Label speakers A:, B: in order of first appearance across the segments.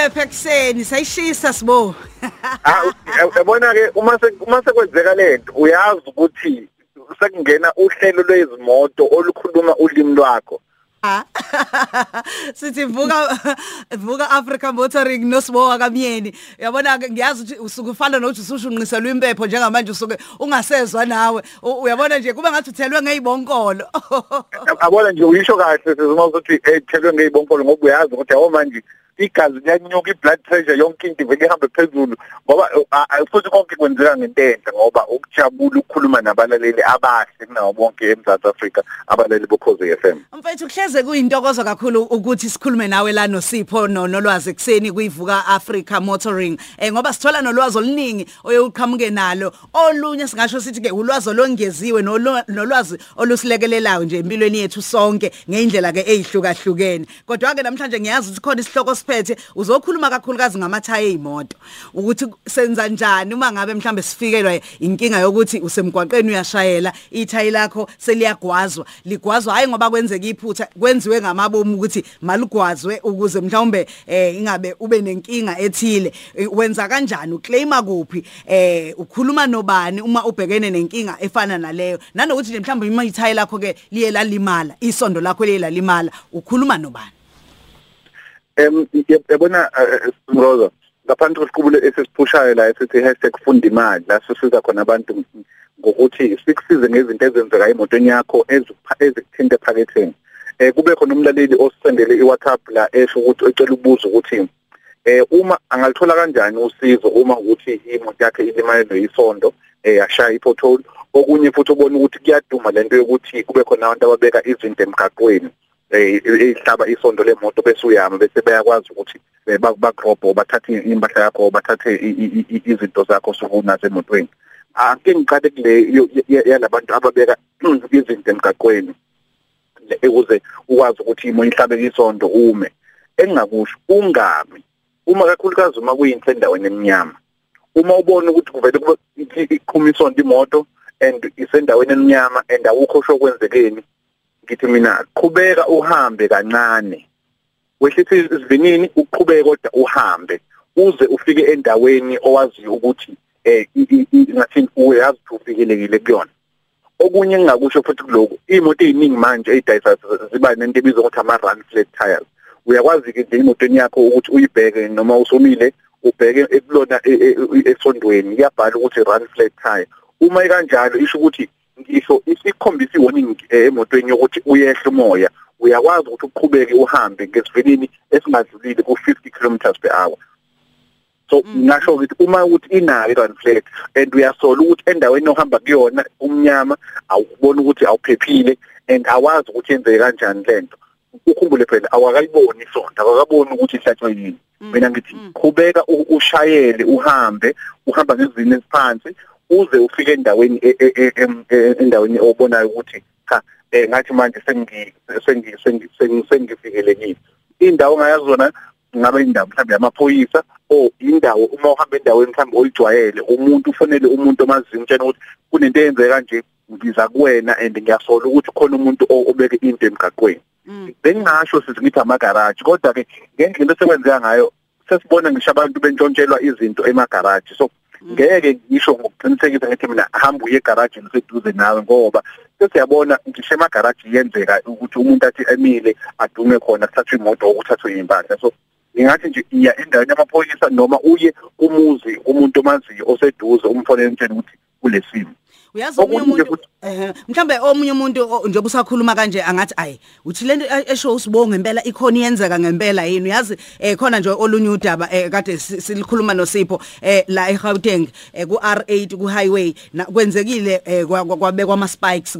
A: sayishisa impepho ekuseni sayishisa sibo.
B: Ah yabona ke uma uma sekwenzeka lento uyazi ukuthi sekungena uhlelo lwezimoto olukhuluma ulimi lwakho.
A: Sithi vuka vuka Africa Motoring nosibowa kamyeni uyabona ke ngiyazi ukuthi usuke ufana nokuthi usushunqiselwe impepho njengamanje usuke ungasezwa nawe. Uyabona nje kube ngathi uthelwe ngezibonkolo
B: abona nje uyisho kahle sizuma ukuthi ethelwe ngezibonkolo ngoba uyazi ukuthi awu manje igazi liyanyuka iblood pressure yonke into ivele ihambe phezulu. Ngoba futhi konke kwenzeka ngentenhle ngoba ukujabula ukukhuluma nabalaleli abahle kunawo bonke eMzantsi Afrika abalaleli bokhoze FM
A: mfethu kuhleze kuyintokozo kakhulu ukuthi sikhulume nawe la noSipho nolwazi ekseni kuyivuka Africa Motoring. Eh ngoba sithola nolwazi oluningi oyoqhamuke nalo. Olunye singasho sithi ke ulwazi olongeziwe nolwazi olusilekelelayo nje empilweni yethu sonke ngeindlela ke ezihlukahlukene kodwa ke namhlanje ngiyazi ukuthi khona isihloko osiphethe uzokhuluma kakhulukazi ngamathaya ezimoto ukuthi senza njani uma ngabe mhlambe sifikelwa inkinga yokuthi usemgwaqeni uyashayela ithayi lakho seliyagwazwa ligwazwa hayi ngoba kwenzeka iphutha kwenziwe ngamabomu ukuthi malugwazwe ukuze mhlawumbe eh ingabe ube nenkinga ethile. Wenza kanjani? Uclaima kuphi? Eh ukhuluma nobani uma ubhekene nenkinga efana naleyo? Nanokuthi nje mhlawumbe uma ithayi lakho ke liye lalimala isondo lakho liye lalimala ukhuluma nobani?
B: Em yabona Mroza ngaphansi kwesiqubulo esisiphushayo la esithi #funda imali la sisiza khona abantu ngokuthi sikusize ngezinto ezenzeka emotweni yakho ezikuthinta ephaketheni. Eh kube khona umlaleli osendele iWhatsApp la esho ukuthi ecela ukubuza ukuthi eh uma angalithola kanjani usizo uma ukuthi imoto yakhe ilimalwe yisondo eh yashaya ipothole. Okunye futhi ubona ukuthi kuyaduma lento yokuthi kube khona abantu ababeka izinto emgaqweni. Ehlaba isondo lemoto bese uyama bese bayakwazi ukuthi bakrobho bathathe impahla yakho bathathe izinto zakho sokunazo emotweni ake ngiqale kule yalabantu ababeka izinto emgaqweni ukuze ukwazi ukuthi imo ihlabe isondo ume. Engingakusho ungami uma kakhulukazi uma kuyinhle endaweni eminyama uma ubona ukuthi kuvele iqhuma isondo imoto and isendaweni eminyama and awukho sho kwenzekeni ngithi mina qhubeka uhambe kancane. Wehlisa isivinini uqhubeke kodwa uhambe. Uze ufike endaweni owaziyo ukuthi eh ngathi uyazi ufikelekile kuyona. Okunye engingakusho futhi kuloko imoto eziningi manje ezidayisa ziba nento ebizwa ukuthi ama run flat tires. Uyakwazi ke nje imotweni yakho ukuthi uyibheke noma usomile ubheke ekulona esondweni iyabhala ukuthi run flat tire. Uma ikanjalo isho ukuthi ngisho isikhombisa iwarning emotweni yokuthi uyehle umoya. Uyakwazi ukuthi uqhubeke uhambe ngesivinini esingadlulile ku50 km per hour. So ngasho ukuthi uma ukuthi inayo run flat and uyasola ukuthi endaweni ohamba kuyona umnyama awubona ukuthi awuphephile and awazi ukuthi yenzeke kanjani lento ukhumbule phela awakayiboni isonto akakaboni ukuthi ihlatshwe yini. Mina ngithi qhubeka ushayele uhambe uhamba ngezivini eziphansi uze ufike endaweni endaweni obonayo ukuthi cha eh ngathi manje sengi sengi sengifikelekile. Indawo ngayazona ngabe indawo mhlawumbe yamaphoyisa o indawo uma uhamba endaweni mhlawumbe oyijwayele umuntu ufonele umuntu omaziyo utshena ukuthi kunento eyenzeka kanje ngiza kuwena and ngiyasola ukuthi khona umuntu obeke into emgaqweni. Bengingasho sithi ngithi amagaraji kodwa ke ngendlela esekwenzeka ngayo sesibona ngisho abantu bentshontshelwa izinto emagaraji. So ngeke ngisho ngokuqinisekisa ngithi mina hamba uye egarage liseduze nawe ngoba sesiyabona ngisho emagaraji yenzeka ukuthi umuntu athi emile adume khona kuthathwe imoto okuthathwe impahla so ngingathi nje iya endaweni yamaphoyisa noma uye umuzi umuntu omaziyo oseduze umfonele umtshela ukuthi kulesimo
A: uyazi omunye umuntu eh mhlambe omunye umuntu njengoba usakhuluma kanje angathi ayi uthi lento esho usibonga ngempela ikhona iyenzeka ngempela yini? Uyazi eh khona nje olunye udaba eh kade silikhuluma noSipho eh la eGauteng ku R8 ku highway kwenzekile kwabekwa ama spikes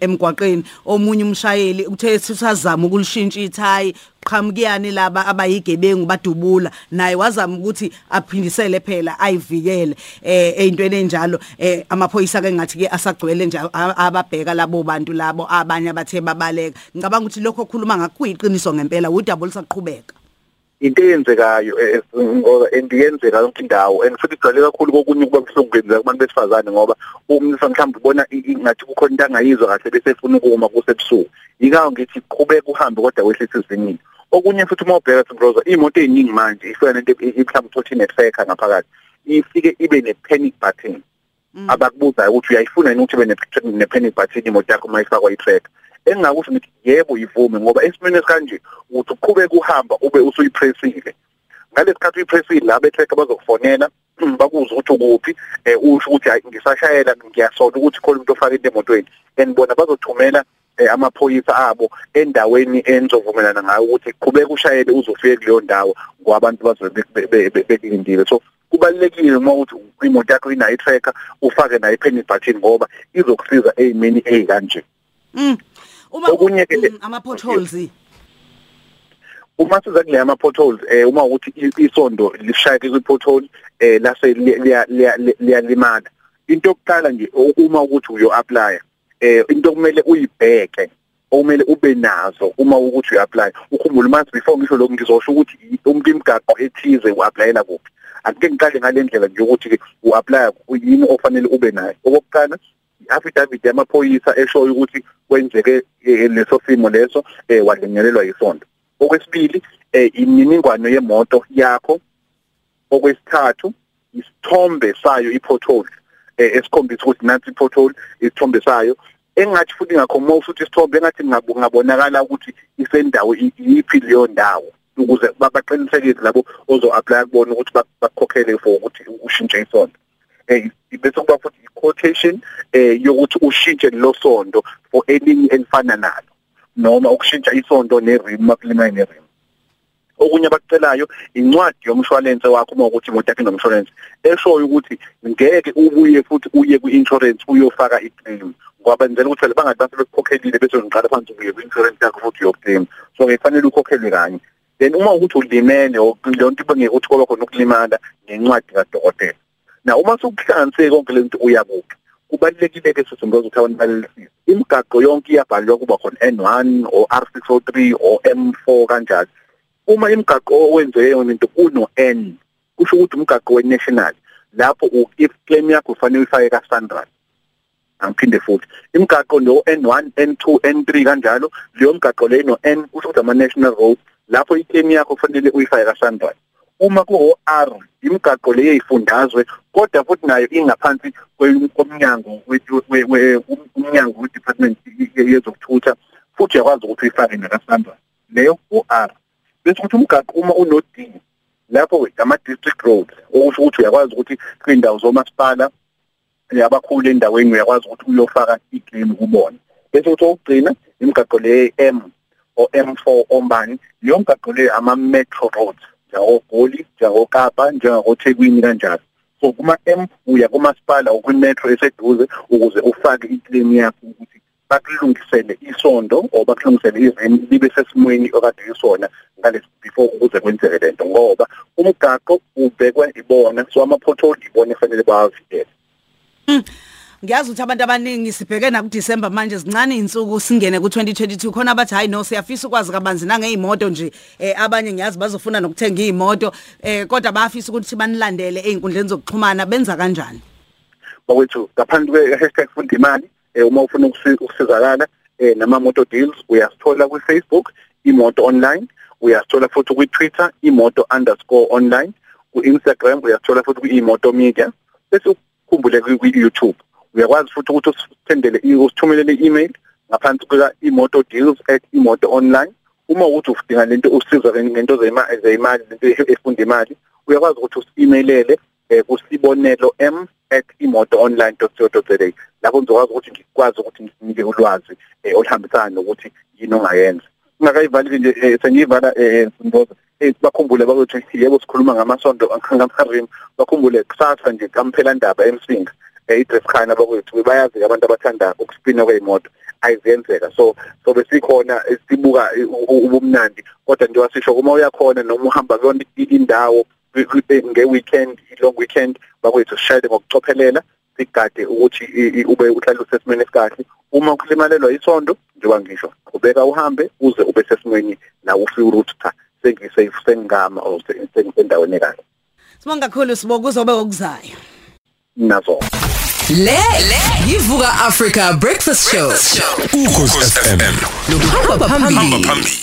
A: emgwaqeni. Omunye umshayeli uthe usazama ukulishintsha ithayi qhamukiyani laba abayigebengu badubula. Naye wazama ukuthi aphindisele phela ayivikele eh ezintweni enjalo eh amaphoyisa ke ngathi ke asagcwele nje ababheka labo bantu labo abanye abathe babaleka. Ngicabanga ukuthi lokho okhuluma ngakuyiqiniso ngempela udaba olusaqhubeka.
B: Into eyenzekayo ngoba endiyenzeka yonke indawo and futhi igcwele kakhulu kokunye kuba buhlungu kwenzeka kubantu besifazane ngoba umnisa mhlawumbe ubona ngathi kukhona into angayizwa kahle bese efuna ukuma kusebusuku. Yikawo ngithi qhubeka uhambe kodwa wehlisa isivinini okunye futhi uma ubheka Simbroza imoto eziningi manje ifika nento mhlawumbe uthi ne-tracker ngaphakathi ifike ibe ne-panic button. Abakubuza ukuthi uyayifuna yini ukuthi ibe ne-panic button imoto yakho uma ifakwa i-tracker engingakusho ngithi yebo ivume ngoba esimeni esikanje uthi uqhubeka uhamba ube usuyipressile. Ngalesikhathi uyipressile la betracker bazokufonela bakuza ukuthi ukuphi eh usho ukuthi hayi ngisashayela ngiyasola ukuthi khona umuntu ofaka into emotweni. And bona bazothumela amaphoyisa abo endaweni enizovumelana ngayo ukuthi qhubeka ushayele uzofika kuleyo ndawo ngoba abantu bazobe bekulindile so kubalekile uma uthi imoto yakho inayo i-tracker ufake nayo i-panic button ngoba izokusiza ezimeni ezikanje
A: Mm. Uma
B: Okunye ke-
A: mm, ama potholes.
B: uma siza kule ama potholes eh uma ukuthi i- isondo lishayeke kwi pothole eh lase liya- liya- liyalimala into yokuqala nje uma ukuthi uyo apply eh into kumele uyibheke okumele ube nazo uma ukuthi uyapply ukhumbule manje before ngisho lokho ngizosho ukuthi umuntu imigaqo ethize uapplyela kuphi? Ake ngiqale ngalendlela nje ukuthi ke uapply yini ofanele ube nayo. Okokuqala i-affidavit yamaphoyisa eshoyo ukuthi kwenzeke eh, leso simo leso eh walengelelwa yisondo okwesibili eh imininingwane yemoto yakho. Okwesithathu isithombe sayo ipothole esikhombisa ukuthi nansi ipothole isithombe sayo engathi futhi ngakho uma usuthi isithombe engathi ngabu- ngabonakala ukuthi isendawo i- iyiphi leyo ndawo ukuze ba- baqinisekise labo ozo apply kubona ukuthi bak- bakukhokhele for ukuthi ushintshe isondo eh bese kuba futhi i-quotation eh yokuthi ushintshe lo sondo for elinye elifana nalo noma ukushintsha isondo ne-rim makulimaya ne-rim. Okunye abakucelayo incwadi yomshwalense wakho uma ukuthi imoto yakho inomshwalense. Eshoyo ukuthi ngeke ubuye futhi uye kwi-insurance uyofaka i-claim ngoba benzela ukuthi phela bangathi base bekukhokhelile bese ngiqala phansi ubuye kwi-insurance yakho futhi uyoclaim. So ke kufanele ukhokhelwe kanye. Then uma ukuthi ulimele or leyo nto ibangeke ukuthi kwaba khona ukulimala ngencwadi kadokotela. Na uma sokuhlanganise konke lento uyabuphi kubalekile ke sisimboza ukuthi abantu balelisise imigaqo yonke iyabhalwa kuba khona N1 o R603 o M4 kanjalo. Uma imigaqo owenze yona into kuno N kusho ukuthi umgaqo we-national lapho u- if claim yakho ufanele uyifake ka-standard angiphinde futhi. Imigaqo no N1 N2 N3 kanjalo leyo migaqo leyo no N kusho ukuthi ama-national roads lapho i-claim yakho kufanele uyifake ka-standard uma ku R imigaqo leyo yifundazwe kodwa futhi nayo ingaphansi kwe- komnyango we- we- we- um- umnyango we-department yezokuthutha futhi uyakwazi ukuthi uyifake naka-standard leyo u-R bese ukuthi umgaqo uma uno-D lapho ama-district roads okusho ukuthi uyakwazi ukuthi kwindawo zomasipala abakhulu endaweni uyakwazi ukuthi uyofaka i-claim kubona. Bese ukuthi okugcina imigaqo le M o M4 ombani leyo mgaqo le ama-metro roads njengogoli njengokapa njengakothekwini kanjalo. So kuma M uya kumasipala ukwi-metro eseduze ukuze ufake i-claim yakho ukuthi bakulungisele isondo or bakulungisele izini libe sesimweni okade isona ngale before ukuze kwenzeke lento. Ngoba umgaqo ubhekwe ibona so ama-pothole ibona efanele bawavikele.
A: Ngiyazi ukuthi abantu abaningi sibheke na kuDisember manje zincane insuku singene ku2022 khona abathi hayi no siyafisa ukwazi kabanzi nangeimoto nje. Eh abanye ngiyazi bazofuna nokuthenga iimoto eh kodwa bayafisa ukuthi banilandele einkundleni zokuxhumana. Benza kanjani?
B: Bakwethu ngaphandle kwe-hashtag funda imali um uma ufuna ukusi- ukusizakala um nama-moto deals uyasithola kwi-facebook imoto online uyasithola futhi kwi-twitter imoto underscore online ku-instagram uyasithola futhi kwi-imoto media bese ukhumbule kwi- kwi-youtube. Uyakwazi futhi ukuthi usithendele i- usithumelele i-email ngaphansi kuka imoto deals at imoto online. Uma ukuthi udinga lento usiza ngento zeyima- zeyimali lento efunda imali uyakwazi ukuthi usi-emailele eh kusibonelo m at imotoonline.co.za lapho ngizokwazi ukuthi ngikwazi ukuthi nginike ulwazi eh, oluhambisana nokuthi yini ongayenza. Ungakayivalile nje eh, sengiyivala eh, Simboza eh bakhumbule bakuthi yebo sikhuluma ngamasondo ngamarim. Bakhumbule kusasa nje kamphela ndaba emsinga. Eh idress khana bakwethu bayazi abantu abathanda ukuspina kweyimoto ayizenzeka. So so besikhona eh, sibuka eh, u- u- ubumnandi. Kodwa nje wasisho uma uyakhona noma uhamba kuyona i- indawo nge-weekend i-long weekend bakwethu sishayele ngokucophelela sigade ukuthi i- i- ube uhlale usesimweni esikahle uma kulimalelwa isondo njengoba ngisho qhubeka uhambe uze ube sesimweni la ufika ukuthi cha sengisafe sengigama or se- sengisendaweni ekahle.
A: Sibonga kakhulu siboka uzobe okuzayo.
B: Nazo.
C: Le yivuka Africa Breakfast Show.
D: ukhozi FM
C: Nokuhamba phambili.
D: phambili.